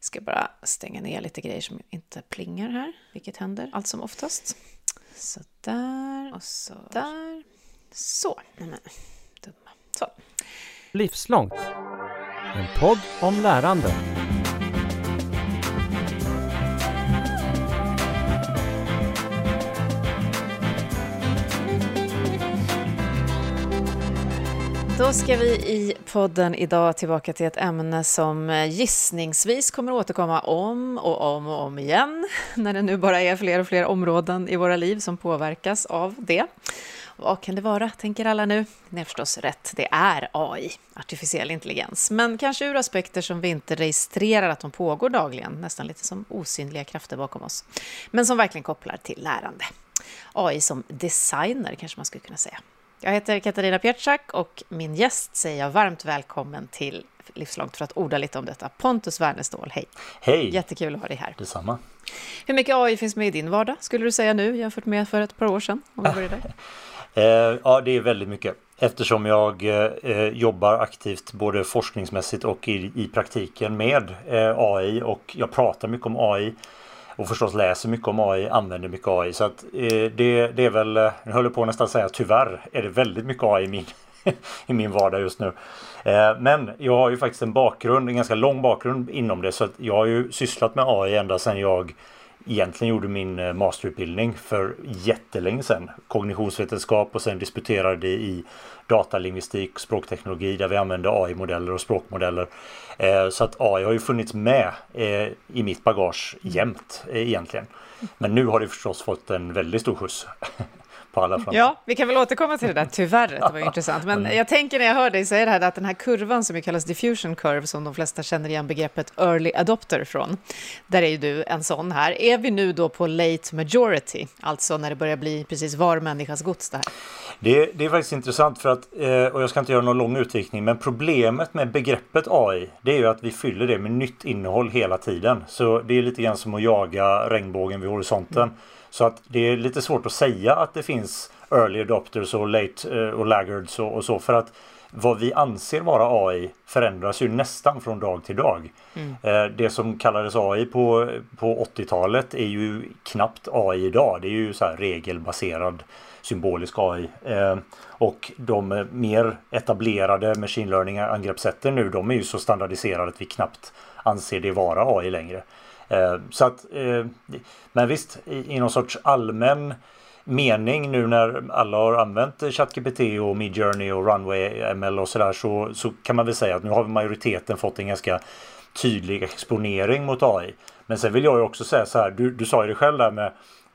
Ska bara stänga ner lite grejer som inte plingar här, vilket händer allt som oftast. Så där och så där. Så. Nej dumma. Så. Livslångt. En podd om lärande. Då ska vi i podden idag tillbaka till ett ämne som eh, gissningsvis kommer återkomma om och om och om igen, när det nu bara är fler och fler områden i våra liv som påverkas av det. Vad kan det vara, tänker alla nu? Ni har förstås rätt, det är AI, artificiell intelligens, men kanske ur aspekter som vi inte registrerar att de pågår dagligen, nästan lite som osynliga krafter bakom oss, men som verkligen kopplar till lärande. AI som designer, kanske man skulle kunna säga. Jag heter Katarina Pietschak och min gäst säger jag varmt välkommen till Livslångt för att orda lite om detta. Pontus Wernestål, hej! Hej! Jättekul att ha dig här. Detsamma. Hur mycket AI finns med i din vardag, skulle du säga nu, jämfört med för ett par år sedan? Om vi börjar där. Eh, ja, det är väldigt mycket. Eftersom jag eh, jobbar aktivt både forskningsmässigt och i, praktiken med eh, AI och jag pratar mycket om AI och förstås läser mycket om AI, använder mycket AI. Så att eh, det, det är väl, eh, nu höll jag på nästan att säga tyvärr, är det väldigt mycket AI i min, i min vardag just nu. Eh, men jag har ju faktiskt en bakgrund, en ganska lång bakgrund inom det så att jag har ju sysslat med AI ända sedan jag egentligen gjorde min eh, masterutbildning för jättelänge sedan. Kognitionsvetenskap och sen disputerade i datalingvistik språkteknologi där vi använde AI-modeller och språkmodeller. Eh, så att AI har ju funnits med eh, i mitt bagage jämt eh, egentligen. Men nu har det förstås fått en väldigt stor skjuts. på alla fronter. Ja, vi kan väl återkomma till det där, tyvärr, det var intressant. Men jag tänker när jag hör dig säga det här, att den här kurvan som kallas diffusion curve, som de flesta känner igen begreppet early adopter från, där är ju du en sån här. Är vi nu då på late majority, alltså när det börjar bli precis var människas gods det här? Det, det är faktiskt intressant för att, och jag ska inte göra någon lång utvikning, men problemet med begreppet AI, det är ju att vi fyller det med nytt innehåll hela tiden. Så det är lite grann som att jaga regnbågen vid horisonten. Mm. Så att det är lite svårt att säga att det finns early adopters och late eh, och laggards och, och så för att vad vi anser vara AI förändras ju nästan från dag till dag. Mm. Eh, det som kallades AI på, på 80-talet är ju knappt AI idag. Det är ju så regelbaserad symbolisk AI. Eh, och de mer etablerade machine learning angreppssätten nu de är ju så standardiserade att vi knappt anser det vara AI längre. Eh, så att, eh, men visst, i, någon sorts allmän mening nu när alla har använt ChatGPT och Midjourney och Runway ML och sådär så, så kan man väl säga att nu har majoriteten fått en ganska tydlig exponering mot AI. Men sen vill jag ju också säga så här, du, du sa ju det själv där med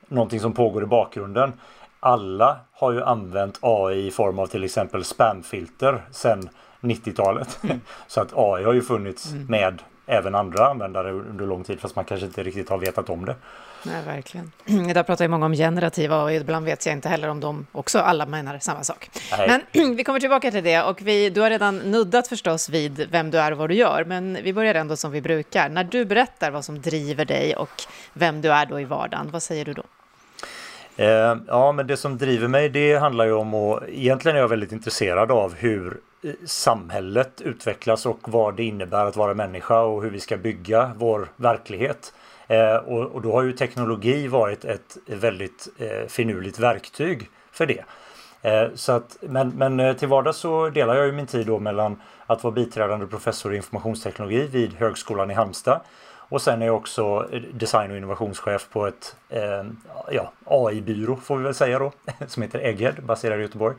någonting som pågår i bakgrunden. Alla har ju använt AI i form av till exempel spamfilter sedan 90-talet. Mm. så att AI har ju funnits mm. med även andra användare under lång tid fast man kanske inte riktigt har vetat om det. Nej, verkligen. Idag pratar ju många om generativa och ibland vet jag inte heller om de också alla menar samma sak. Nej. Men vi kommer tillbaka till det och vi, du har redan nuddat förstås vid vem du är och vad du gör, men vi börjar ändå som vi brukar. När du berättar vad som driver dig och vem du är då i vardagen, vad säger du då? Eh, ja, men det som driver mig det handlar ju om att egentligen är jag väldigt intresserad av hur samhället utvecklas och vad det innebär att vara människa och hur vi ska bygga vår verklighet. Eh, och, och, då har ju teknologi varit ett väldigt eh, finurligt verktyg för det. Eh, så att, men, men eh, till vardags så delar jag ju min tid då mellan att vara biträdande professor i informationsteknologi vid Högskolan i Halmstad och sen är jag också eh, design och innovationschef på ett eh, ja, AI-byrå får vi väl säga då som heter Egghead baserad i Göteborg.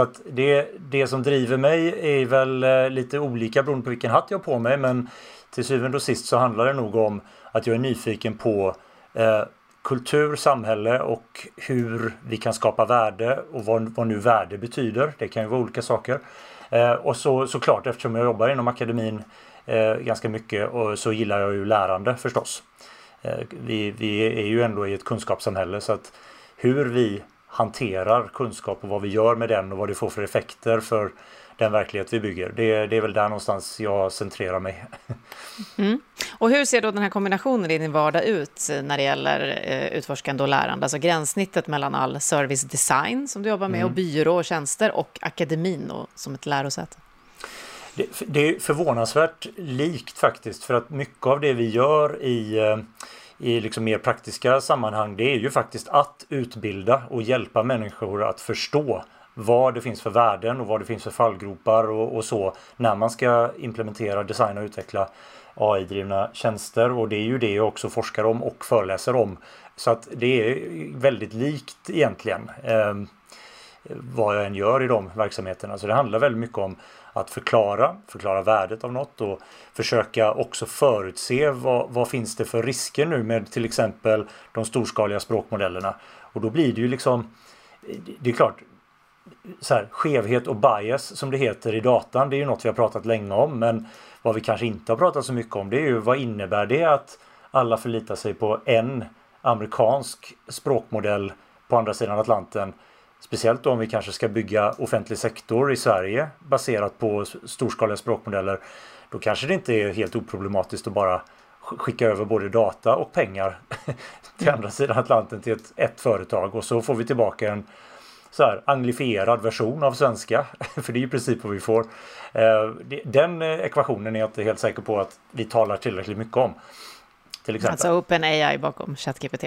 Så att det, det som driver mig är väl eh, lite olika beroende på vilken hatt jag har på mig. Men till syvende och sist så handlar det nog om att jag är nyfiken på eh, kultur, samhälle och hur vi kan skapa värde och vad, vad nu värde betyder. Det kan ju vara olika saker. Eh, och så såklart eftersom jag jobbar inom akademin eh, ganska mycket och så gillar jag ju lärande förstås. Eh, vi, vi är ju ändå i ett kunskapssamhälle så att hur vi hanterar kunskap och vad vi gör med den och vad det får för effekter för den verklighet vi bygger. Det, det är väl där någonstans jag centrerar mig. Mm. Och hur ser då den här kombinationen i din vardag ut när det gäller eh, utforskande och lärande? Alltså gränssnittet mellan all service design som du jobbar med mm. och byrå och tjänster och akademin och, som ett lärosäte? Det, det, är förvånansvärt likt faktiskt för att mycket av det vi gör i eh, i liksom mer praktiska sammanhang det är ju faktiskt att utbilda och hjälpa människor att förstå vad det finns för värden och vad det finns för fallgropar och, och så när man ska implementera, designa och utveckla AI-drivna tjänster och det är ju det jag också forskar om och föreläser om. Så att det är väldigt likt egentligen eh, vad jag än gör i de verksamheterna. Så det handlar väldigt mycket om att förklara, förklara värdet av något och försöka också förutse vad, vad finns det för risker nu med till exempel de storskaliga språkmodellerna. Och då blir det ju liksom, det är klart, så här, skevhet och bias som det heter i datan, det är ju något vi har pratat länge om. Men vad vi kanske inte har pratat så mycket om det är ju vad innebär det att alla förlitar sig på en amerikansk språkmodell på andra sidan Atlanten. Speciellt om vi kanske ska bygga offentlig sektor i Sverige baserat på storskaliga språkmodeller. Då kanske det inte är helt oproblematiskt att bara skicka över både data och pengar till andra sidan Atlanten till ett, ett företag och så får vi tillbaka en så här anglifierad version av svenska. För det är i princip vad vi får. Eh, den eh, ekvationen är jag inte helt säker på att vi talar tillräckligt mycket om. Till exempel. Alltså OpenAI bakom ChatGPT?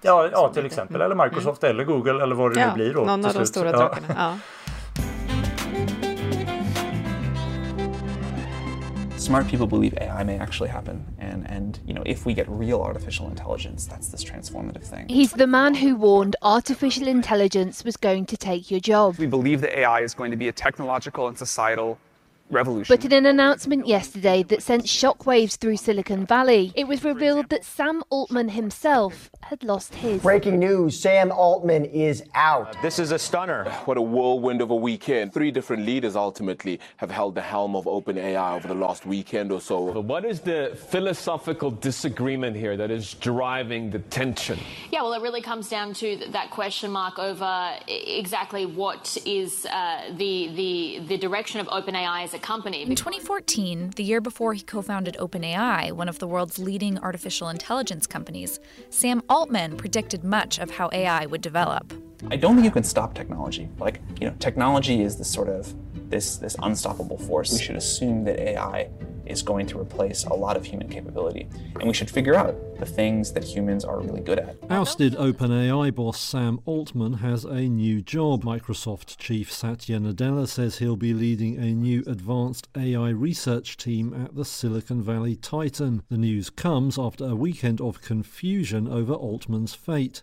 Ja, ja, till exempel. Eller Microsoft mm. eller Google eller vad det ja, nu blir då. Någon av de stora drakarna. Ja. smart people believe AI may actually happen. And, and, you know, if we get real artificial intelligence, that's this transformative thing. He's the man who warned artificial intelligence was going to take your job. We believe that AI is going to be a technological and societal revolution. But in an announcement yesterday that sent shockwaves through Silicon Valley, it was revealed that Sam Altman himself had lost his. Breaking news Sam Altman is out. Uh, this is a stunner. What a whirlwind of a weekend. Three different leaders ultimately have held the helm of OpenAI over the last weekend or so. But what is the philosophical disagreement here that is driving the tension? Yeah, well, it really comes down to that question mark over exactly what is uh, the, the, the direction of OpenAI as a company. In 2014, the year before he co founded OpenAI, one of the world's leading artificial intelligence companies, Sam Altman predicted much of how AI would develop. I don't think you can stop technology. Like, you know, technology is this sort of this this unstoppable force. We should assume that AI is going to replace a lot of human capability. And we should figure out the things that humans are really good at. Ousted OpenAI boss Sam Altman has a new job. Microsoft chief Satya Nadella says he'll be leading a new advanced AI research team at the Silicon Valley Titan. The news comes after a weekend of confusion over Altman's fate.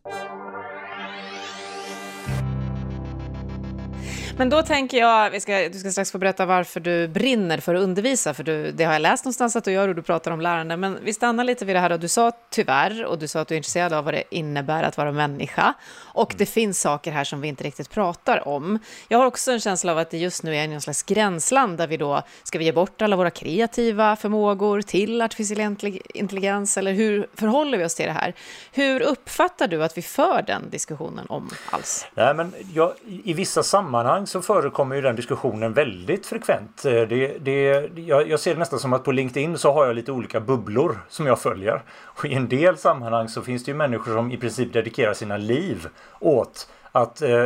Men då tänker jag, vi ska, du ska strax få berätta varför du brinner för att undervisa, för du, det har jag läst någonstans att du gör och du pratar om lärande. Men vi stannar lite vid det här, och du sa tyvärr, och du sa att du är intresserad av vad det innebär att vara människa. Och det finns saker här som vi inte riktigt pratar om. Jag har också en känsla av att det just nu är någon slags gränsland där vi då, ska vi ge bort alla våra kreativa förmågor till artificiell intelligens, eller hur förhåller vi oss till det här? Hur uppfattar du att vi för den diskussionen om alls? Nej, men jag, i vissa sammanhang så förekommer ju den diskussionen väldigt frekvent. Eh, det, det, jag, jag ser det nästan som att på LinkedIn så har jag lite olika bubblor som jag följer. Och I en del sammanhang så finns det ju människor som i princip dedikerar sina liv åt att eh,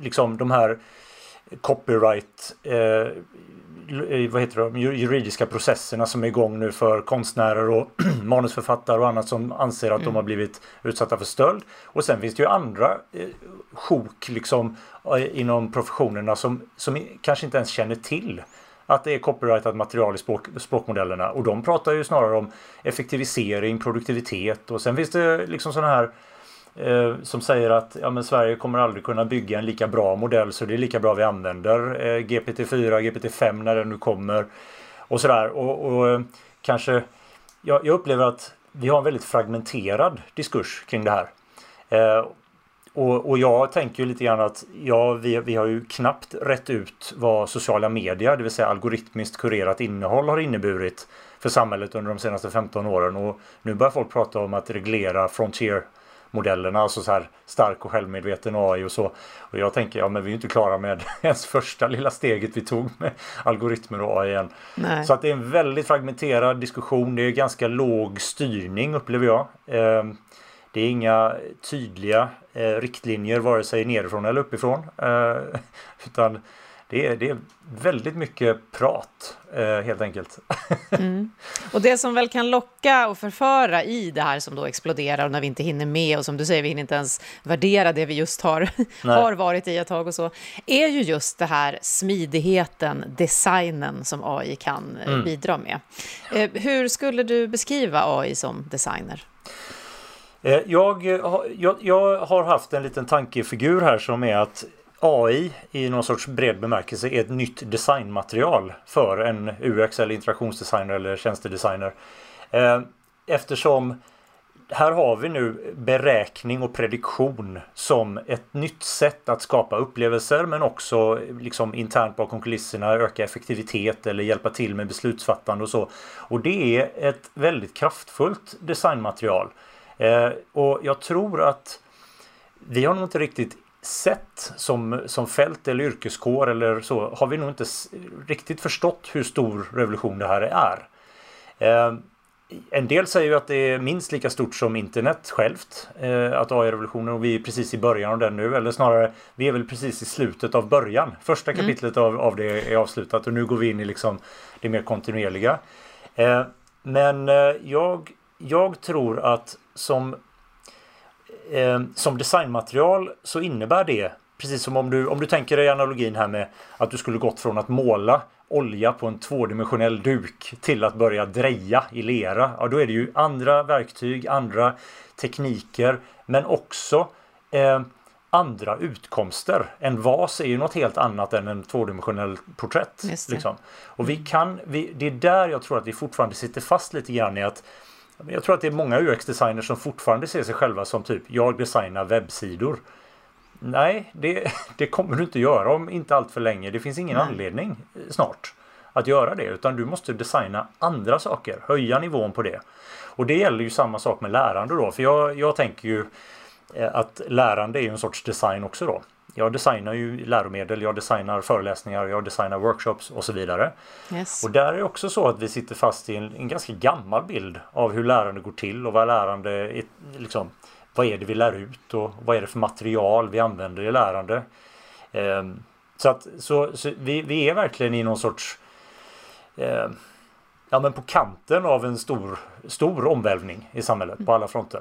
liksom de här copyright eh, vad heter det, juridiska processerna som är igång nu för konstnärer och manusförfattare och annat som anser att mm. de har blivit utsatta för stöld. Och sen finns det ju andra eh, sjok liksom eh, inom professionerna som, som kanske inte ens känner till att det är copyrightat material i språk, språkmodellerna och de pratar ju snarare om effektivisering, produktivitet och sen finns det liksom sådana här eh, Eh, som säger att ja, men Sverige kommer aldrig kunna bygga en lika bra modell så det är lika bra vi använder eh, GPT-4, GPT-5 när den nu kommer och sådär och, och eh, kanske jag, jag, upplever att vi har en väldigt fragmenterad diskurs kring det här. Eh, och, och, jag tänker ju lite grann att ja, vi, vi har ju knappt rätt ut vad sociala medier, det vill säga algoritmiskt kurerat innehåll har inneburit för samhället under de senaste 15 åren. Och nu börjar folk prata om att reglera frontier modellerna, alltså så här stark och självmedveten AI och så. Och jag tänker, ja men vi är inte klara med ens första lilla steget vi tog med algoritmer och AI än. Så att det är en väldigt fragmenterad diskussion. Det är ganska låg styrning upplever jag. Ehm, det är inga tydliga eh, riktlinjer vare sig nerifrån eller uppifrån. Eh, utan det är, det är väldigt mycket prat eh, helt enkelt. Mm. Och det som väl kan locka och förföra i det här som då exploderar och när vi inte hinner med och som du säger, vi hinner inte ens värdera det vi just har, har varit i ett tag och så, är ju just det här smidigheten, designen som AI kan eh, mm. bidra med. Eh, hur skulle du beskriva AI som designer? Eh, jag, jag, jag har haft en liten tankefigur här som är att AI i någon sorts bred bemärkelse är ett nytt designmaterial för en UX eller interaktionsdesigner eller tjänstedesigner. Eh, eftersom här har vi nu beräkning och prediktion som ett nytt sätt att skapa upplevelser men också liksom internt bakom kulisserna öka effektivitet eller hjälpa till med beslutsfattande och så. Och det är ett väldigt kraftfullt designmaterial. Eh, och jag tror att vi har nog inte riktigt sett som, som fält eller yrkeskår eller så har vi nog inte riktigt förstått hur stor revolution det här är. Eh, en del säger ju att det är minst lika stort som internet självt. Eh, att AI-revolutionen och vi är precis i början av den nu. Eller snarare, vi är väl precis i slutet av början. Första mm. kapitlet mm. av, av det är avslutat och nu går vi in i liksom det mer kontinuerliga. Eh, men eh, jag, jag tror att som eh, som designmaterial så innebär det Precis som om du, om du tänker dig analogin här med att du skulle gått från att måla olja på en tvådimensionell duk till att börja dreja i lera. Ja, då är det ju andra verktyg, andra tekniker men också eh, andra utkomster. En vas är ju något helt annat än en tvådimensionell porträtt. Liksom. Och vi mm. kan, vi, det är där jag tror att vi fortfarande sitter fast lite grann i att jag tror att det är många UX-designers som fortfarande ser sig själva som typ jag designar webbsidor. Nej, det, det kommer du inte göra om inte allt för länge. Det finns ingen Nej. anledning snart att göra det utan du måste designa andra saker, höja nivån på det. Och det gäller ju samma sak med lärande då, för jag, jag tänker ju eh, att lärande är en sorts design också då. Jag designar ju läromedel, jag designar föreläsningar, jag designar workshops och så vidare. Yes. Och där är det också så att vi sitter fast i en, en, ganska gammal bild av hur lärande går till och vad lärande är, liksom, vad är det vi lär ut och vad är det för material vi använder i lärande. Eh, så att så, så vi, vi, är verkligen i någon sorts eh, ja men på kanten av en stor, stor omvälvning i samhället på alla fronter.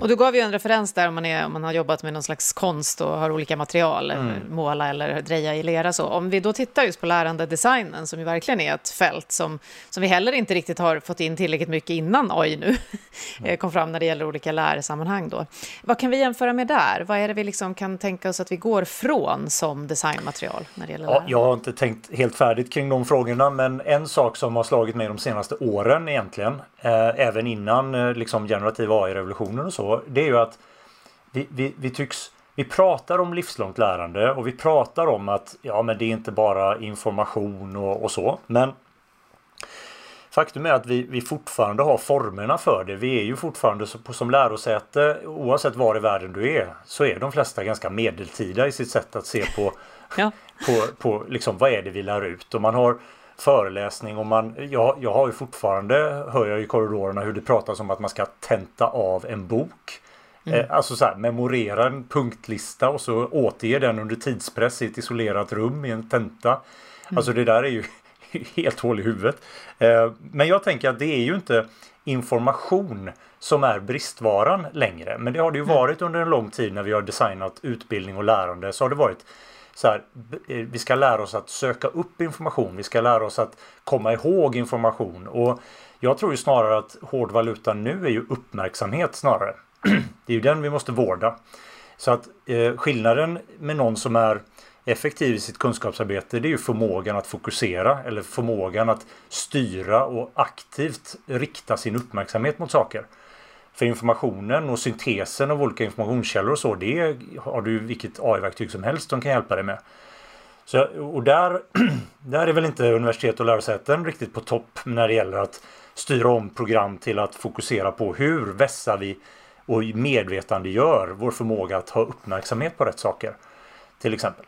Och du gav ju en referens där om man, är, om man har jobbat med någon slags konst och har olika material, mm. måla eller dreja i lera. Så. Om vi då tittar just på lärandedesignen, som ju verkligen är ett fält som, som vi heller inte riktigt har fått in tillräckligt mycket innan AI nu mm. kom fram när det gäller olika lärsammanhang. Då. Vad kan vi jämföra med där? Vad är det vi liksom kan tänka oss att vi går från som designmaterial? När det gäller ja, jag har inte tänkt helt färdigt kring de frågorna, men en sak som har slagit mig de senaste åren egentligen, eh, även innan eh, liksom generativ AI-revolutionen och så, det är ju att vi, vi, vi tycks vi pratar om livslångt lärande och vi pratar om att ja, men det är inte bara information och, och så. Men faktum är att vi, vi fortfarande har formerna för det. Vi är ju fortfarande så, som lärosäte, oavsett var i världen du är, så är de flesta ganska medeltida i sitt sätt att se på, ja. på, på liksom, vad är det vi lär ut. Och man har föreläsning och man, jag, jag har ju fortfarande, hör jag i korridorerna hur det pratas om att man ska tenta av en bok. Mm. Eh, alltså så här, memorera en punktlista och så återge den under tidspress i ett isolerat rum i en tenta. Mm. Alltså det där är ju helt hål i huvudet. Eh, men jag tänker att det är ju inte information som är bristvaran längre. Men det har det ju varit under en lång tid när vi har designat utbildning och lärande. Så har det varit så här, eh, vi ska lära oss att söka upp information. Vi ska lära oss att komma ihåg information. Och jag tror ju snarare att hårdvaluta nu är ju uppmärksamhet snarare. Det är ju den vi måste vårda. Så att eh, skillnaden med någon som är effektiv i sitt kunskapsarbete det är ju förmågan att fokusera eller förmågan att styra och aktivt rikta sin uppmärksamhet mot saker. För informationen och syntesen av olika informationskällor och så, det har du vilket AI-verktyg som helst som kan hjälpa dig med. Så, och där, där är väl inte universitet och lärosäten riktigt på topp när det gäller att styra om program till att fokusera på hur vässar vi och medvetandegör vår förmåga att ha uppmärksamhet på rätt saker. Till exempel.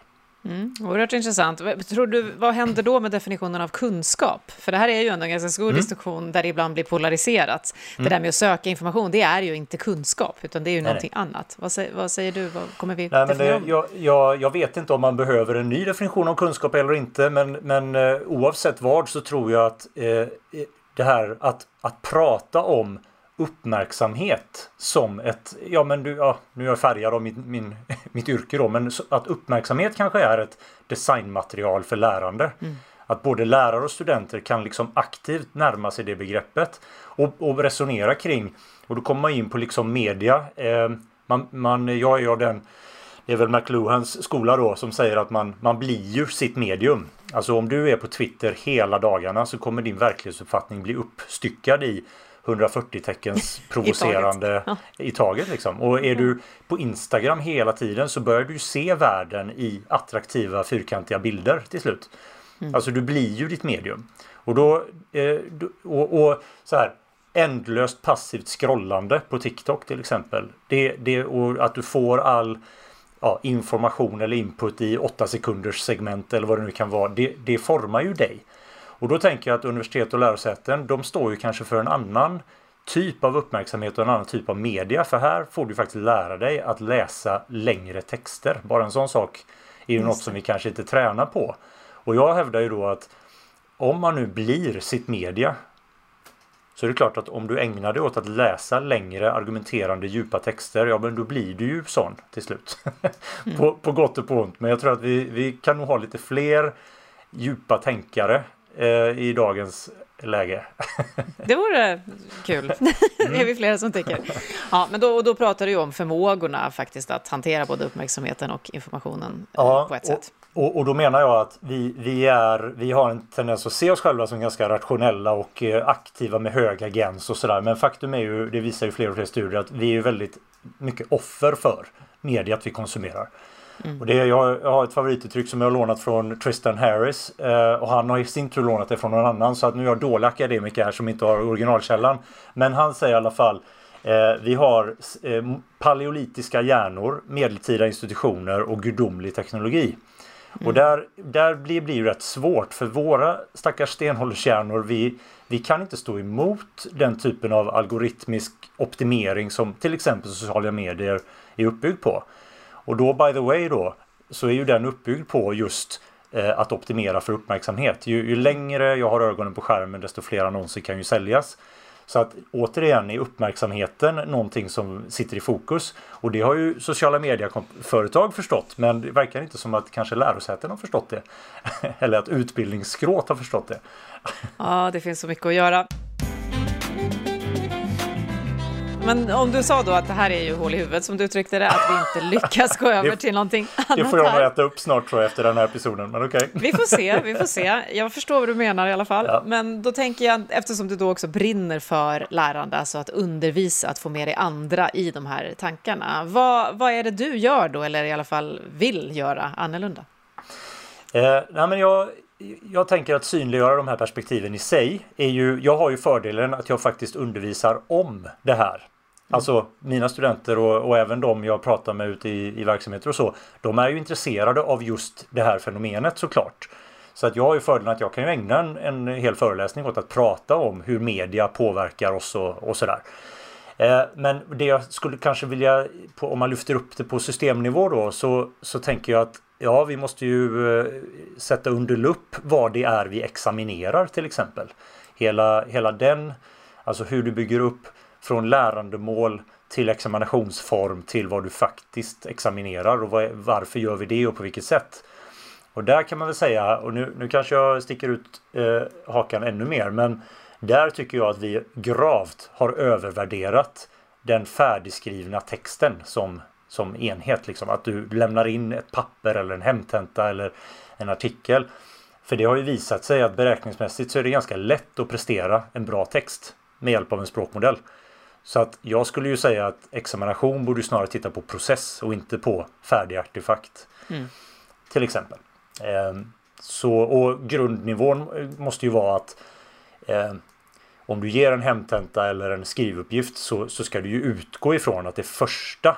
Mm, oerhört intressant. Tror du, vad händer då med definitionen av kunskap? För det här är ju ändå en ganska stor mm. diskussion där det ibland blir polariserat. Mm. Det där med att söka information, det är ju inte kunskap, utan det är ju nej, någonting annat. Vad säger, vad säger, du? Vad kommer vi nej, definiera om? Jag, jag, jag, vet inte om man behöver en ny definition av kunskap eller inte, men, men eh, oavsett vad så tror jag att eh, det här att, att prata om uppmärksamhet som ett, ja men du, ja, nu är jag färgad av min, min, mitt yrke då, men att uppmärksamhet kanske är ett designmaterial för lärande. Mm. Att både lärare och studenter kan liksom aktivt närma sig det begreppet och, och resonera kring, och då kommer man in på liksom media. Eh, man, man, jag är av den, det är väl McLuhans skola då som säger att man, man blir ju sitt medium. Alltså om du är på Twitter hela dagarna så kommer din verklighetsuppfattning bli uppstyckad i 140 teckens provocerande I taget, i taget liksom. Och är du på Instagram hela tiden så börjar du se världen i attraktiva fyrkantiga bilder till slut. Mm. Alltså du blir ju ditt medium. Och då eh, och, och, så här ändlöst passivt scrollande på TikTok till exempel. Det, det, och att du får all ja, information eller input i åtta sekunders segment eller vad det nu kan vara. Det, det formar ju dig. Och då tänker jag att universitet och lärosäten de står ju kanske för en annan typ av uppmärksamhet och en annan typ av media. För här får du faktiskt lära dig att läsa längre texter. Bara en sån sak är ju Just något som vi kanske inte tränar på. Och jag hävdar ju då att om man nu blir sitt media så är det klart att om du ägnar dig åt att läsa längre argumenterande djupa texter, ja men då blir du ju sån till slut. mm. på, på gott och på ont. Men jag tror att vi, vi kan nog ha lite fler djupa tänkare i dagens läge. det vore kul. det är vi flera som tycker. Ja, men då, och då pratar du ju om förmågorna faktiskt att hantera både uppmärksamheten och informationen eh, ja, på ett sätt. Och, och, då menar jag att vi, vi, är, vi har en tendens att se oss själva som ganska rationella och eh, aktiva med hög agens och sådär. Men faktum är ju, det visar ju fler och fler studier, att vi är väldigt mycket offer för mediet vi konsumerar. Mm. Och det, jag, jag har ett favorituttryck som jag har lånat från Tristan Harris eh, och han har i sin tur lånat det från någon annan så att nu är jag dålig akademiker här som inte har originalkällan. Men han säger i alla fall eh, vi har eh, paleolitiska hjärnor, medeltida institutioner och gudomlig teknologi. Mm. Och där, där blir, blir det rätt svårt för våra stackars stenåldershjärnor vi, vi kan inte stå emot den typen av algoritmisk optimering som till exempel sociala medier är uppbyggd på. Och då by the way då så är ju den uppbyggd på just eh, att optimera för uppmärksamhet. Ju, ju, längre jag har ögonen på skärmen desto fler annonser kan ju säljas. Så att återigen är uppmärksamheten någonting som sitter i fokus. Och det har ju sociala medieföretag förstått. Men det verkar inte som att kanske lärosäten har förstått det. Eller att utbildningsskråt har förstått det. Ja, det finns så mycket att göra. Men om du sa då att det här är ju hål i huvudet som du uttryckte det, att vi inte lyckas gå över till någonting annat Det får jag nog äta upp snart tror jag efter den här episoden, men okej. Okay. Vi får se, vi får se. Jag förstår vad du menar i alla fall. Ja. Men då tänker jag, eftersom du då också brinner för lärande, alltså att undervisa, att få med dig andra i de här tankarna. Vad, vad är det du gör då, eller i alla fall vill göra annorlunda? Eh, nej men jag, jag tänker att synliggöra de här perspektiven i sig är ju, jag har ju fördelen att jag faktiskt undervisar om det här. Alltså mina studenter och, och, även de jag pratar med ute i, i verksamheter och så. De är ju intresserade av just det här fenomenet såklart. Så att jag har ju fördelen att jag kan ju ägna en, en hel föreläsning åt att prata om hur media påverkar oss och, och sådär. Eh, men det jag skulle kanske vilja, på, om man lyfter upp det på systemnivå då, så, så tänker jag att ja, vi måste ju eh, sätta under lupp vad det är vi examinerar till exempel. Hela, hela den, alltså hur du bygger upp från lärandemål till examinationsform till vad du faktiskt examinerar och varför gör vi det och på vilket sätt. Och där kan man väl säga, och nu, nu kanske jag sticker ut eh, hakan ännu mer, men där tycker jag att vi gravt har övervärderat den färdigskrivna texten som, som enhet. Liksom. Att du lämnar in ett papper eller en hemtenta eller en artikel. För det har ju visat sig att beräkningsmässigt så är det ganska lätt att prestera en bra text med hjälp av en språkmodell. Så att jag skulle ju säga att examination borde snarare titta på process och inte på färdig artefakt. Mm. Till exempel. Ehm, så, och grundnivån måste ju vara att eh, om du ger en hemtenta eller en skrivuppgift så, så ska du ju utgå ifrån att det första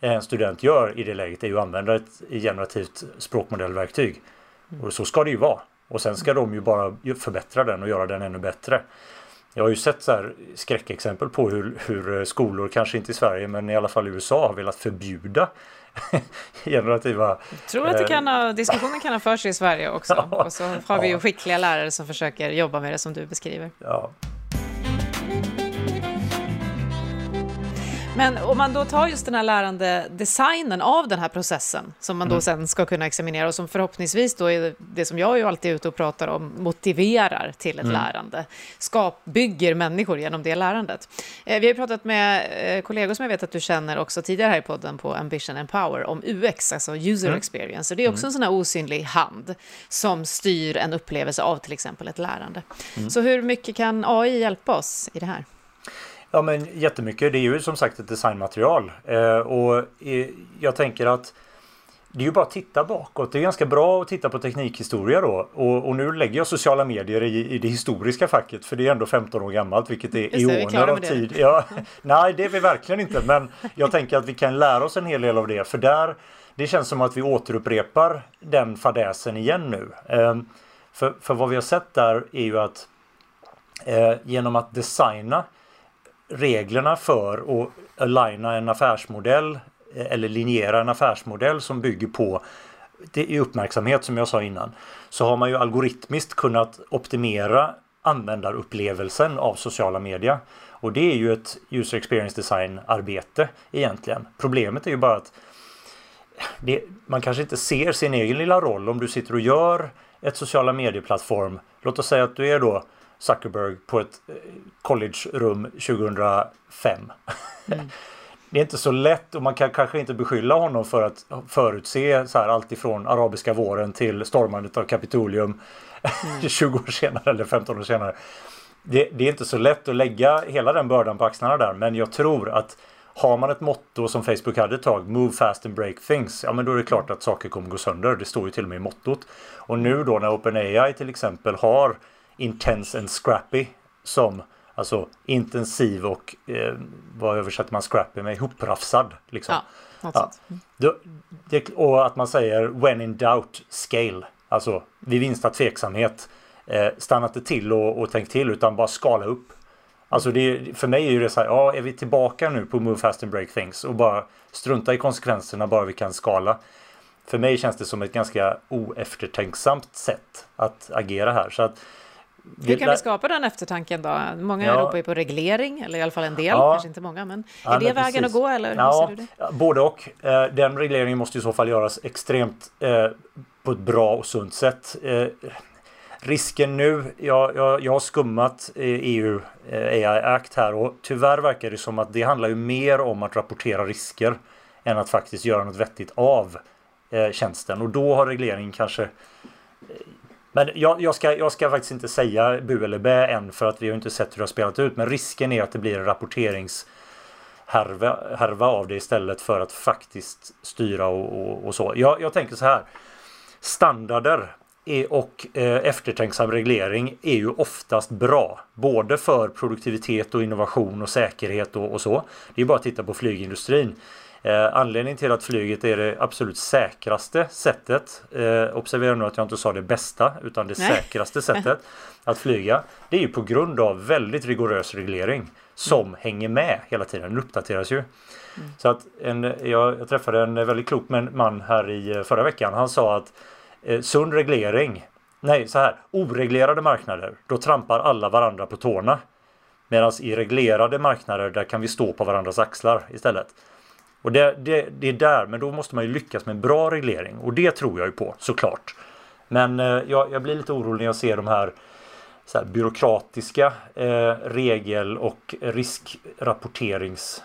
en student gör i det läget är ju att använda ett generativt språkmodellverktyg. Mm. Och så ska det ju vara. Och sen ska de ju bara förbättra den och göra den ännu bättre. Jag har ju sett så här skräckexempel på hur, hur skolor, kanske inte i Sverige men i alla fall i USA, har velat förbjuda generativa... Jag tror att det kan ha, diskussionen kan ha för sig i Sverige också. Ja, och så har vi ju skickliga lärare som försöker jobba med det som du beskriver. Ja. Men om man då tar just den här lärande designen av den här processen som man då mm. sen ska kunna examinera och som förhoppningsvis då är det som jag ju alltid är ute och pratar om motiverar till ett mm. lärande, skap, bygger människor genom det lärandet. Eh, vi har pratat med eh, kollegor som jag vet att du känner också tidigare här i podden på Ambition Empower om UX, alltså user mm. experience. Och det är också mm. en sån här osynlig hand som styr en upplevelse av till exempel ett lärande. Mm. Så hur mycket kan AI hjälpa oss i det här? Ja men jättemycket. Det är ju som sagt ett designmaterial. Eh, och eh, jag tänker att det är ju bara att titta bakåt. Det är ganska bra att titta på teknikhistoria då. Och, och nu lägger jag sociala medier i, i, det historiska facket. För det är ändå 15 år gammalt vilket är eoner av tid. Ja, nej det är vi verkligen inte. Men jag tänker att vi kan lära oss en hel del av det. För där det känns som att vi återupprepar den fadäsen igen nu. Eh, för, för vad vi har sett där är ju att eh, genom att designa reglerna för att aligna en affärsmodell eh, eller linjera en affärsmodell som bygger på det är uppmärksamhet som jag sa innan. Så har man ju algoritmiskt kunnat optimera användarupplevelsen av sociala media. Och det är ju ett user experience design arbete egentligen. Problemet är ju bara att det, man kanske inte ser sin egen lilla roll om du sitter och gör ett sociala medieplattform. Låt oss säga att du är då Zuckerberg på ett eh, collegerum 2005. Mm. Det är inte så lätt och man kan kanske inte beskylla honom för att förutse så här allt ifrån arabiska våren till stormandet av Kapitolium mm. 20 år senare eller 15 år senare. Det, det, är inte så lätt att lägga hela den bördan på axlarna där men jag tror att har man ett motto som Facebook hade ett tag, Move fast and break things, ja men då är det klart att saker kommer gå sönder. Det står ju till och med i mottot. Och nu då när OpenAI till exempel har intense and scrappy som alltså intensiv och eh, vad översätter man scrappy med? Ihoprafsad. Liksom. Ja, ja. Det, det, och att man säger when in doubt scale. Alltså vid minsta tveksamhet. Eh, stanna inte till och, och tänk till utan bara skala upp. Alltså det, för mig är ju det så här, ja är vi tillbaka nu på Move Fast and Break Things och bara strunta i konsekvenserna bara vi kan skala. För mig känns det som ett ganska oeftertänksamt sätt att agera här. Så att hur kan vi skapa den eftertanken då? Många ja. ropar ju på reglering, eller i alla fall en del, ja. kanske inte många. Men är ja, det vägen precis. att gå eller hur ja, ser du det? Både och. Eh, den regleringen måste i så fall göras extremt eh, på ett bra och sunt sätt. Eh, risken nu, jag, jag, jag har skummat EU AI Act här och tyvärr verkar det som att det handlar ju mer om att rapportera risker än att faktiskt göra något vettigt av tjänsten och då har regleringen kanske men jag, jag, ska, jag ska faktiskt inte säga bu eller bä än för att vi har inte sett hur det har spelat ut. Men risken är att det blir en rapporteringshärva härva av det istället för att faktiskt styra och, och, och så. Jag, jag, tänker så här. Standarder är, och eh, eftertänksam reglering är ju oftast bra. Både för produktivitet och innovation och säkerhet och, och så. Det är bara att titta på flygindustrin. Eh, anledningen till att flyget är det absolut säkraste sättet, eh, observera nu att jag inte sa det bästa, utan det Nej. säkraste sättet att flyga, det är ju på grund av väldigt rigorös reglering som mm. hänger med hela tiden, den uppdateras ju. Mm. Så att en, jag, jag, träffade en väldigt klok man här i eh, förra veckan, han sa att eh, sund reglering, nej så här, oreglerade marknader, då trampar alla varandra på tårna. Medan i reglerade marknader, där kan vi stå på varandras axlar istället. Och det, det, det är där, men då måste man ju lyckas med en bra reglering och det tror jag ju på såklart. Men eh, jag, jag, blir lite orolig när jag ser de här, så här byråkratiska eh, regel och riskrapporterings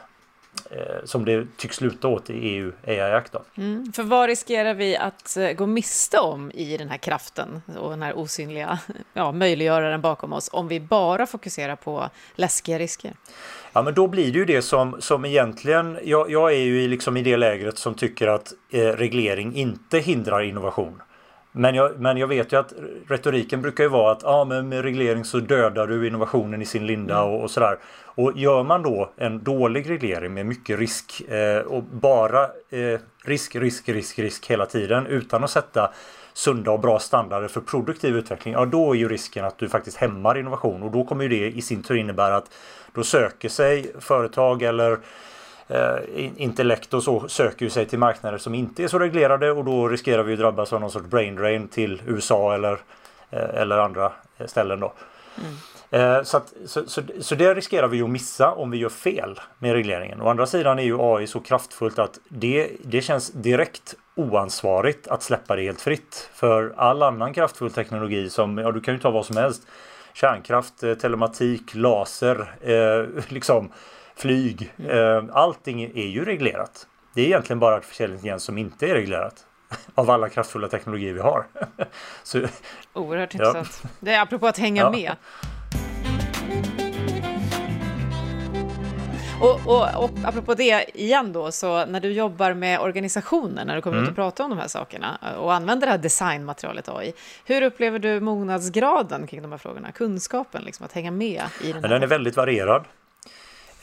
som det tycks sluta åt i EU AI Act. Mm, för vad riskerar vi att eh, gå miste om i den här kraften och den här osynliga ja, möjliggöraren bakom oss om vi bara fokuserar på läskiga risker? Ja men då blir det ju det som, som egentligen, jag, jag är ju liksom i det lägret som tycker att eh, reglering inte hindrar innovation. Men jag, men jag vet ju att retoriken brukar ju vara att ah, men med reglering så dödar du innovationen i sin linda mm. och, och sådär. Och gör man då en dålig reglering med mycket risk eh, och bara eh, risk, risk, risk, risk hela tiden utan att sätta sunda och bra standarder för produktiv utveckling, ja då är ju risken att du faktiskt hämmar innovation och då kommer ju det i sin tur innebära att då söker sig företag eller eh, intellekt och så söker ju sig till marknader som inte är så reglerade och då riskerar vi att drabbas av någon sorts brain drain till USA eller, eh, eller andra ställen då. Mm. Eh, så, att, så, så, så, det riskerar vi att missa om vi gör fel med regleringen. Å andra sidan är ju AI så kraftfullt att det, det känns direkt oansvarigt att släppa det helt fritt. För all annan kraftfull teknologi som, ja du kan ju ta vad som helst. Kärnkraft, eh, telematik, laser, eh, liksom flyg. Eh, allting är ju reglerat. Det är egentligen bara intelligens som inte är reglerat. Av alla kraftfulla teknologier vi har. så, Oerhört intressant. Ja. Det är apropå att hänga ja. med. Och, och, och apropå det igen då, så när du jobbar med organisationer, när du kommer mm. ut och pratar om de här sakerna och använder det här designmaterialet AI, hur upplever du mognadsgraden kring de här frågorna? Kunskapen, liksom, att hänga med i den här? Den är väldigt varierad.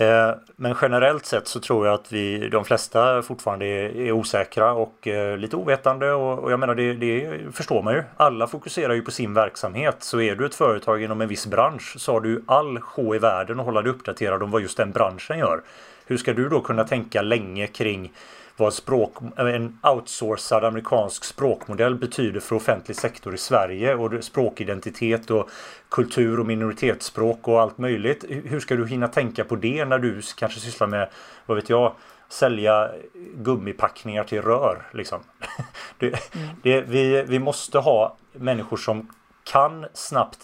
Eh, men generellt sett så tror jag att vi, de flesta fortfarande är, är osäkra och eh, lite ovetande och, och jag menar det, det, förstår man ju. Alla fokuserar ju på sin verksamhet. Så är du ett företag inom en viss bransch så har du all sjå i världen att hålla dig uppdaterad om vad just den branschen gör. Hur ska du då kunna tänka länge kring vad språk, en outsourcad amerikansk språkmodell betyder för offentlig sektor i Sverige och språkidentitet och kultur och minoritetsspråk och allt möjligt. Hur ska du hinna tänka på det när du kanske sysslar med, vad vet jag, sälja gummipackningar till rör. Liksom. Det, mm. det, vi, vi måste ha människor som kan snabbt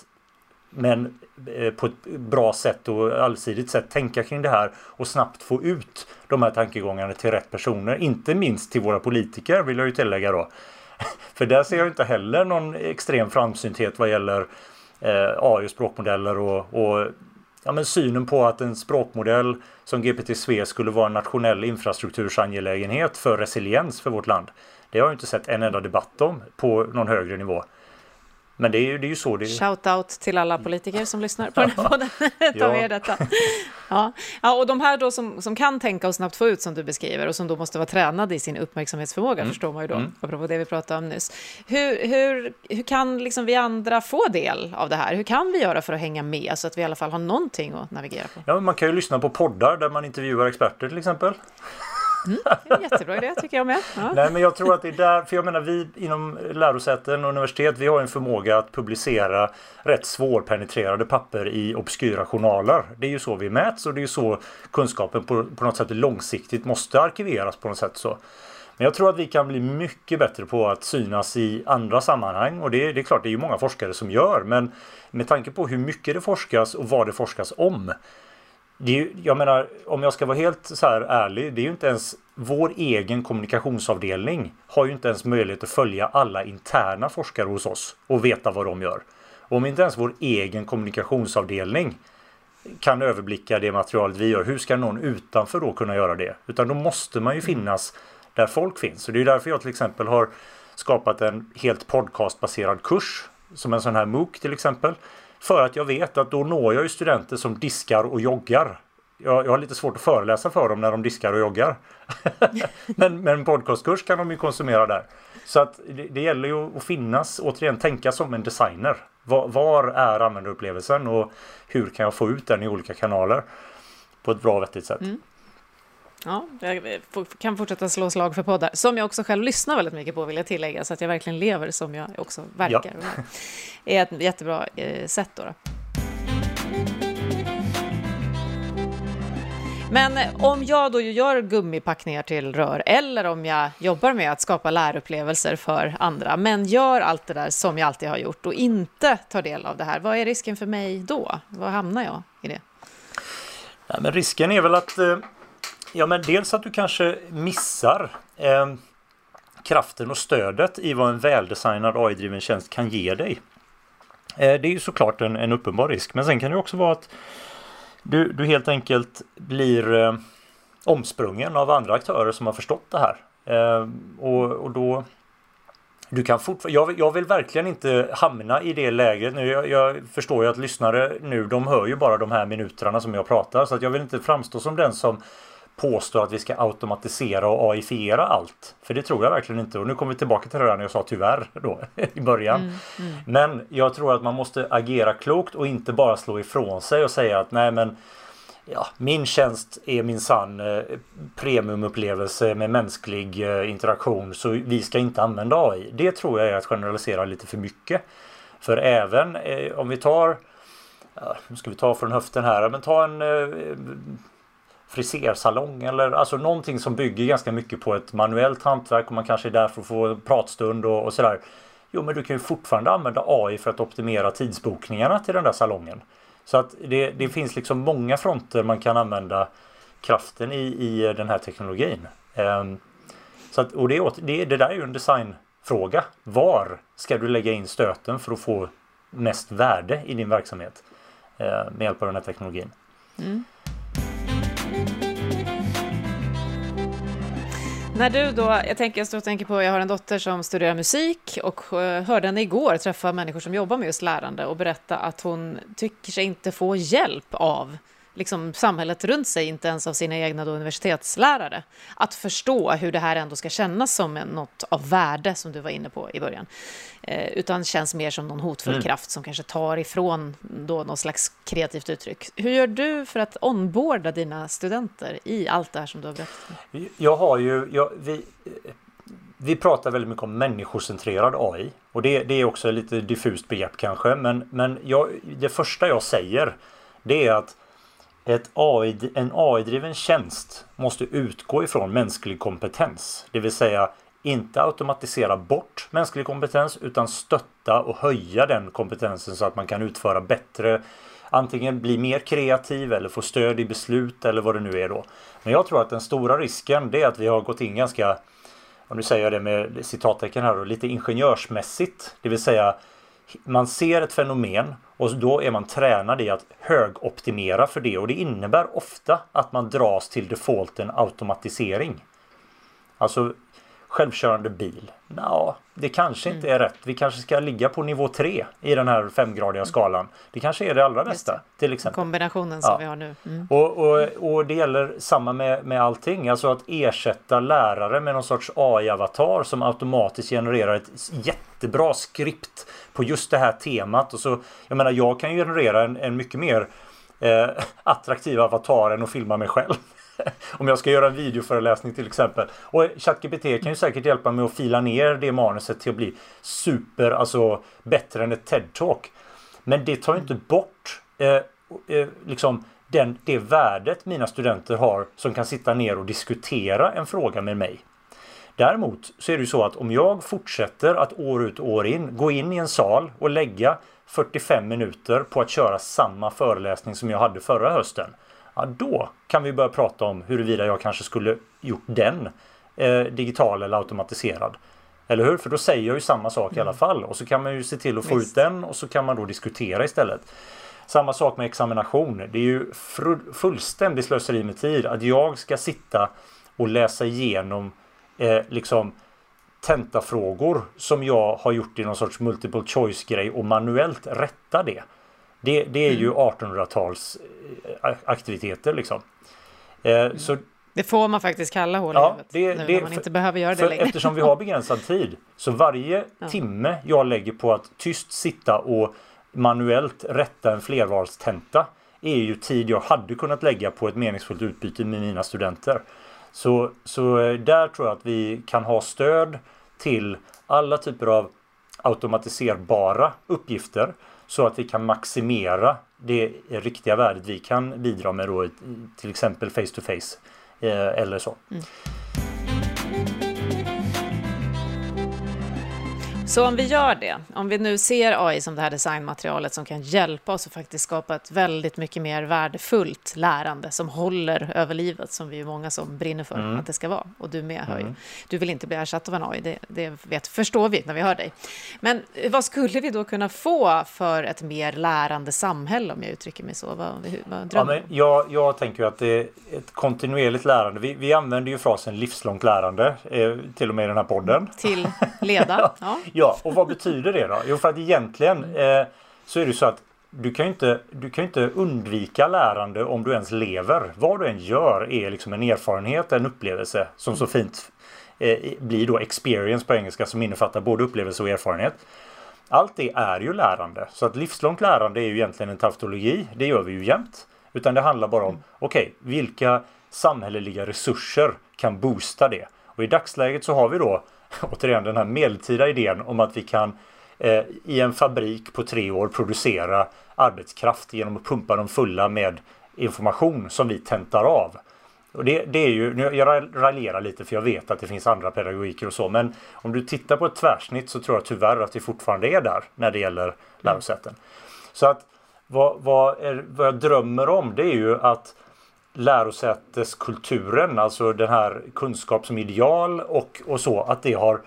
men eh, på ett bra sätt och allsidigt sätt tänka kring det här och snabbt få ut de här tankegångarna till rätt personer. Inte minst till våra politiker vill jag ju tillägga då. För där ser jag inte heller någon extrem framsynthet vad gäller eh, AI och språkmodeller och, och ja, men synen på att en språkmodell som GPT-SVE skulle vara en nationell infrastruktursangelägenhet för resiliens för vårt land. Det har jag inte sett en enda debatt om på någon högre nivå. Men det är ju, det är ju så det är. Shout out till alla politiker som lyssnar på den här podden. Ta med detta. Ja. ja, och de här då som, som kan tänka och snabbt få ut som du beskriver och som då måste vara tränade i sin uppmärksamhetsförmåga mm. förstår man ju då, mm. apropå det vi pratade om nyss. Hur, hur, hur kan liksom vi andra få del av det här? Hur kan vi göra för att hänga med så att vi i alla fall har någonting att navigera på? Ja, man kan ju lyssna på poddar där man intervjuar experter till exempel. Mm, jättebra idé tycker jag med. Ja. Nej men jag tror att det är där, för jag menar vi inom lärosäten och universitet vi har en förmåga att publicera rätt svårpenetrerade papper i obskyra journaler. Det är ju så vi mäts och det är ju så kunskapen på, på något sätt långsiktigt måste arkiveras på något sätt så. Men jag tror att vi kan bli mycket bättre på att synas i andra sammanhang och det, det är klart det är ju många forskare som gör men med tanke på hur mycket det forskas och vad det forskas om det är ju, jag menar, om jag ska vara helt så här ärlig, det är ju inte ens vår egen kommunikationsavdelning har ju inte ens möjlighet att följa alla interna forskare hos oss och veta vad de gör. Och om inte ens vår egen kommunikationsavdelning kan överblicka det materialet vi gör, hur ska någon utanför då kunna göra det? Utan då måste man ju finnas där folk finns. Och det är därför jag till exempel har skapat en helt podcastbaserad kurs som en sån här MOOC till exempel för att jag vet att då når jag ju studenter som diskar och joggar. Jag, jag har lite svårt att föreläsa för dem när de diskar och joggar. men, men podcastkurs kan de ju konsumera där. Så att det, det gäller ju att finnas, återigen tänka som en designer. Var, var är användarupplevelsen och hur kan jag få ut den i olika kanaler på ett bra och vettigt sätt. Mm. Ja, jag kan fortsätta slå slag för poddar, som jag också själv lyssnar väldigt mycket på, vill jag tillägga, så att jag verkligen lever som jag också verkar. Ja. Det är ett jättebra eh, sätt då. då. Men om jag då gör gummipackningar till rör eller om jag jobbar med att skapa lärupplevelser för andra, men gör allt det där som jag alltid har gjort och inte tar del av det här, vad är risken för mig då? Var hamnar jag i det? Ja, men risken är väl att eh, Ja, men dels att du kanske missar eh, kraften och stödet i vad en väldesignad AI-driven tjänst kan ge dig. Eh, det är ju såklart en, en, uppenbar risk, men sen kan det också vara att du, du helt enkelt blir eh, omsprungen av andra aktörer som har förstått det här. Eh, och, och då du kan jag, jag vill verkligen inte hamna i det läget nu. Jag, jag, förstår ju att lyssnare nu, de hör ju bara de här minuterna som jag pratar. Så att jag vill inte framstå som den som påstår att vi ska automatisera och AIfiera allt. För det tror jag verkligen inte. Och nu kommer vi tillbaka till det där när jag sa tyvärr då i början. Mm, mm. Men jag tror att man måste agera klokt och inte bara slå ifrån sig och säga att nej men ja, min tjänst är min sann eh, premiumupplevelse med mänsklig eh, interaktion så vi ska inte använda AI. Det tror jag är att generalisera lite för mycket. För även eh, om vi tar, ja, nu ska vi ta från höften här, men ta en eh, frisersalong eller alltså någonting som bygger ganska mycket på ett manuellt hantverk och man kanske är där för att få pratstund och, och sådär. Jo, men du kan ju fortfarande använda AI för att optimera tidsbokningarna till den där salongen. Så att det, det finns liksom många fronter man kan använda kraften i, i den här teknologin. Um, så att, och det, det, det där är ju en designfråga. Var ska du lägga in stöten för att få mest värde i din verksamhet uh, med hjälp av den här teknologin? Mm. När du då, jag tänker, jag står och tänker på, jag har en dotter som studerar musik och eh, hörde henne igår träffa människor som jobbar med just lärande och berätta att hon tycker sig inte få hjälp av liksom samhället runt sig, inte ens av sina egna universitetslärare. Att förstå hur det här ändå ska kännas som något av värde, som du var inne på i början. Eh, utan känns mer som någon hotfull mm. kraft som kanske tar ifrån då någon slags kreativt uttryck. Hur gör du för att onboarda dina studenter i allt det här som du har berättat? Jag har ju, jag, vi, vi pratar väldigt mycket om människocentrerad AI och det, det är också ett lite diffust begrepp kanske men, men jag, det första jag säger det är att AI, en AI-driven tjänst måste utgå ifrån mänsklig kompetens. Det vill säga inte automatisera bort mänsklig kompetens utan stötta och höja den kompetensen så att man kan utföra bättre antingen bli mer kreativ eller få stöd i beslut eller vad det nu är då. Men jag tror att den stora risken det är att vi har gått in ganska, och nu säger jag det med citattecken här då, lite ingenjörsmässigt. Det vill säga man ser ett fenomen och då är man tränad i att högoptimera för det och det innebär ofta att man dras till defaulten automatisering. Alltså självkörande bil. Ja, det kanske inte är rätt. Vi kanske ska ligga på nivå 3 i den här femgradiga mm. skalan. Det kanske är det allra bästa. Till exempel. Kombinationen som ja. vi har nu. Mm. Och, och, och det gäller samma med, med allting. Alltså att ersätta lärare med någon sorts AI-avatar som automatiskt genererar ett jättebra skript på just det här temat. Och så, jag menar, jag kan ju generera en, en mycket mer eh, attraktiv avatar än att filma mig själv. Om jag ska göra en videoföreläsning till exempel. Och ChatGPT kan ju säkert hjälpa mig att fila ner det manuset till att bli super, alltså bättre än ett TED-talk. Men det tar ju inte bort eh, eh, liksom den, det värdet mina studenter har som kan sitta ner och diskutera en fråga med mig. Däremot så är det ju så att om jag fortsätter att år ut och år in gå in i en sal och lägga 45 minuter på att köra samma föreläsning som jag hade förra hösten ja, då kan vi börja prata om huruvida jag kanske skulle gjort den eh, digital eller automatiserad. Eller hur? För då säger jag ju samma sak mm. i alla mm. fall och så kan man ju se till att få Visst. ut den och så kan man då diskutera istället. Samma sak med examination. Det är ju fullständigt slöseri med tid att jag ska sitta och läsa igenom eh, liksom tentafrågor som jag har gjort i någon sorts multiple choice grej och manuellt rätta det. Det, det är ju 1800-tals mm. eh, aktiviteter liksom. Eh, så det får man faktiskt kalla hål ja, det, nu det, man inte behöver göra det längre. Eftersom vi har begränsad tid. Så varje ja. timme jag lägger på att tyst sitta och manuellt rätta en flervalstenta är ju tid jag hade kunnat lägga på ett meningsfullt utbyte med mina studenter. Så, så eh, där tror jag att vi kan ha stöd till alla typer av automatiserbara uppgifter så att vi kan maximera det riktiga värdet vi kan bidra med då till exempel face to face eh, eller så. Mm. Så om vi gör det, om vi nu ser AI som det här designmaterialet som kan hjälpa oss att faktiskt skapa ett väldigt mycket mer värdefullt lärande som håller över livet, som vi är många som brinner för mm. att det ska vara. Och du med, hör mm. Du vill inte bli ersatt av en AI, det, det vet, förstår vi när vi hör dig. Men vad skulle vi då kunna få för ett mer lärande samhälle, om jag uttrycker mig så? Vad, vad ja, men jag, jag tänker att det är ett kontinuerligt lärande. Vi, vi använder ju frasen livslångt lärande, eh, till och med i den här podden. Till leda. ja. Ja, och vad betyder det då? Jo, för att egentligen eh, så är det så att du kan ju inte, du kan inte undvika lärande om du ens lever. Vad du än gör är liksom en erfarenhet, en upplevelse som så fint eh, blir då experience på engelska som innefattar både upplevelse och erfarenhet. Allt det är ju lärande. Så att livslångt lärande är ju egentligen en tautologi. Det gör vi ju jämt. Utan det handlar bara om, mm. okej, okay, vilka samhälleliga resurser kan boosta det? Och i dagsläget så har vi då återigen den här medeltida idén om att vi kan eh, i en fabrik på tre år producera arbetskraft genom att pumpa dem fulla med information som vi tentar av. Och det, det är ju, nu jag raljerar lite för jag vet att det finns andra pedagogiker och så men om du tittar på ett tvärsnitt så tror jag tyvärr att vi fortfarande är där när det gäller lärosäten. Så att vad, vad, är, vad jag drömmer om det är ju att lärosäteskulturen, alltså den här kunskap som ideal och, och så, att det har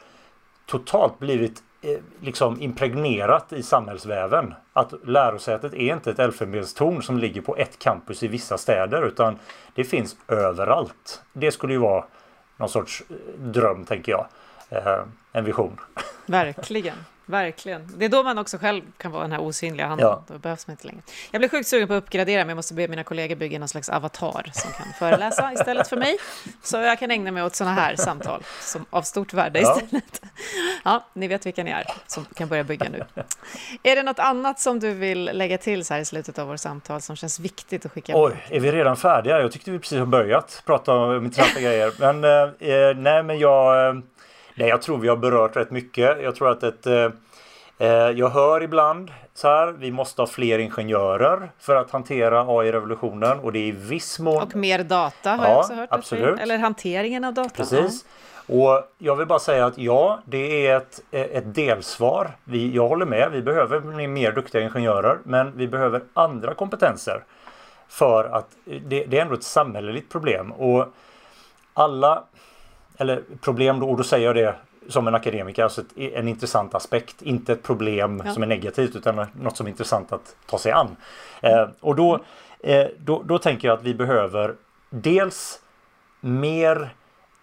totalt blivit eh, liksom impregnerat i samhällsväven. Att lärosätet är inte ett elfenbenstorn som ligger på ett campus i vissa städer utan det finns överallt. Det skulle ju vara någon sorts eh, dröm tänker jag. Eh, en vision. Verkligen. Verkligen. Det är då man också själv kan vara den här osynliga handen. Ja. Då behövs man inte längre. Jag blir sjukt sugen på att uppgradera, men jag måste be mina kollegor bygga någon slags avatar som kan föreläsa istället för mig. Så jag kan ägna mig åt sådana här samtal som av stort värde ja. istället. Ja, ni vet vilka ni är som kan börja bygga nu. Är det något annat som du vill lägga till så här i slutet av vårt samtal som känns viktigt att skicka Oj, är vi redan färdiga? Jag tyckte vi precis har börjat prata om intressanta grejer. Men eh, eh nej, men jag eh, Nej, jag tror vi har berört rätt mycket. Jag tror att ett... Eh, eh, jag hör ibland så här, vi måste ha fler ingenjörer för att hantera AI-revolutionen och det är i viss mån... Och mer data har ja, jag också hört. Absolut. Eller hanteringen av data. Precis. Och jag vill bara säga att ja, det är ett, ett delsvar. Vi, jag håller med, vi behöver mer duktiga ingenjörer, men vi behöver andra kompetenser. För att det, det är ändå ett samhälleligt problem. Och alla eller problem då, och då säger jag det som en akademiker, alltså ett, en intressant aspekt. Inte ett problem ja. som är negativt utan något som är intressant att ta sig an. Eh, och då, eh, då, då tänker jag att vi behöver dels mer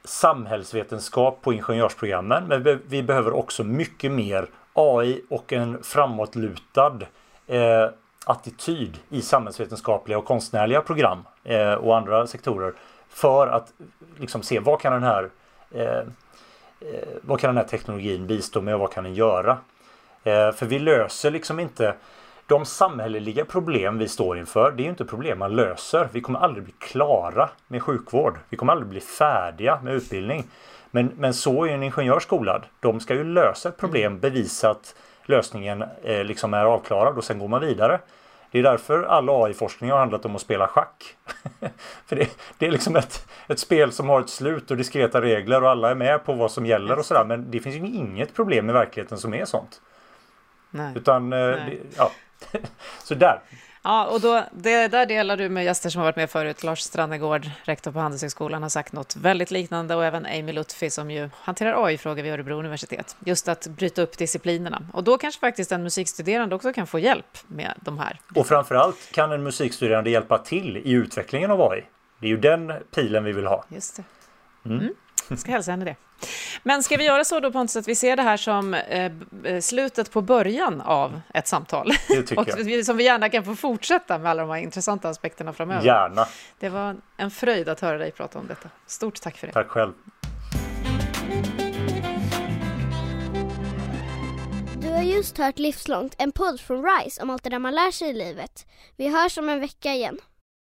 samhällsvetenskap på ingenjörsprogrammen. Men vi behöver också mycket mer AI och en framåtlutad eh, attityd i samhällsvetenskapliga och konstnärliga program eh, och andra sektorer. För att liksom se vad kan den här Eh, eh, vad kan den här teknologin bistå med och vad kan den göra? Eh, för vi löser liksom inte de samhälleliga problem vi står inför, det är ju inte problem man löser. Vi kommer aldrig bli klara med sjukvård. Vi kommer aldrig bli färdiga med utbildning. Men, men så är en ingenjör skolad. De ska ju lösa ett problem, bevisa att lösningen eh, liksom är avklarad och sen går man vidare. Det är därför all AI-forskning har handlat om att spela schack. För det, det, är liksom ett, ett spel som har ett slut och diskreta regler och alla är med på vad som gäller och sådär. Men det finns ju inget problem i verkligheten som är sånt. Nej. Utan, eh, Nej. Det, ja. Så där. Ja, och då, det där delar du med gäster som har varit med förut. Lars Strannegård, rektor på Handelshögskolan, har sagt något väldigt liknande och även Amy Lutfi som ju hanterar AI-frågor vid Örebro universitet. Just att bryta upp disciplinerna. Och då kanske faktiskt en musikstuderande också kan få hjälp med de här. Och framförallt kan en musikstuderande hjälpa till i utvecklingen av AI. Det är ju den pilen vi vill ha. Just det. Mm. Mm. Jag ska hälsa henne det. Men ska vi göra så då Pontus att vi ser det här som eh, eh slutet på början av ett samtal? Det tycker och jag. som vi gärna kan få fortsätta med alla de här intressanta aspekterna framöver. Gärna. Det var en fröjd att höra dig prata om detta. Stort tack för det. Tack själv. Du har just hört Livslångt, en podd från RISE om allt det där man lär sig i livet. Vi hörs om en vecka igen.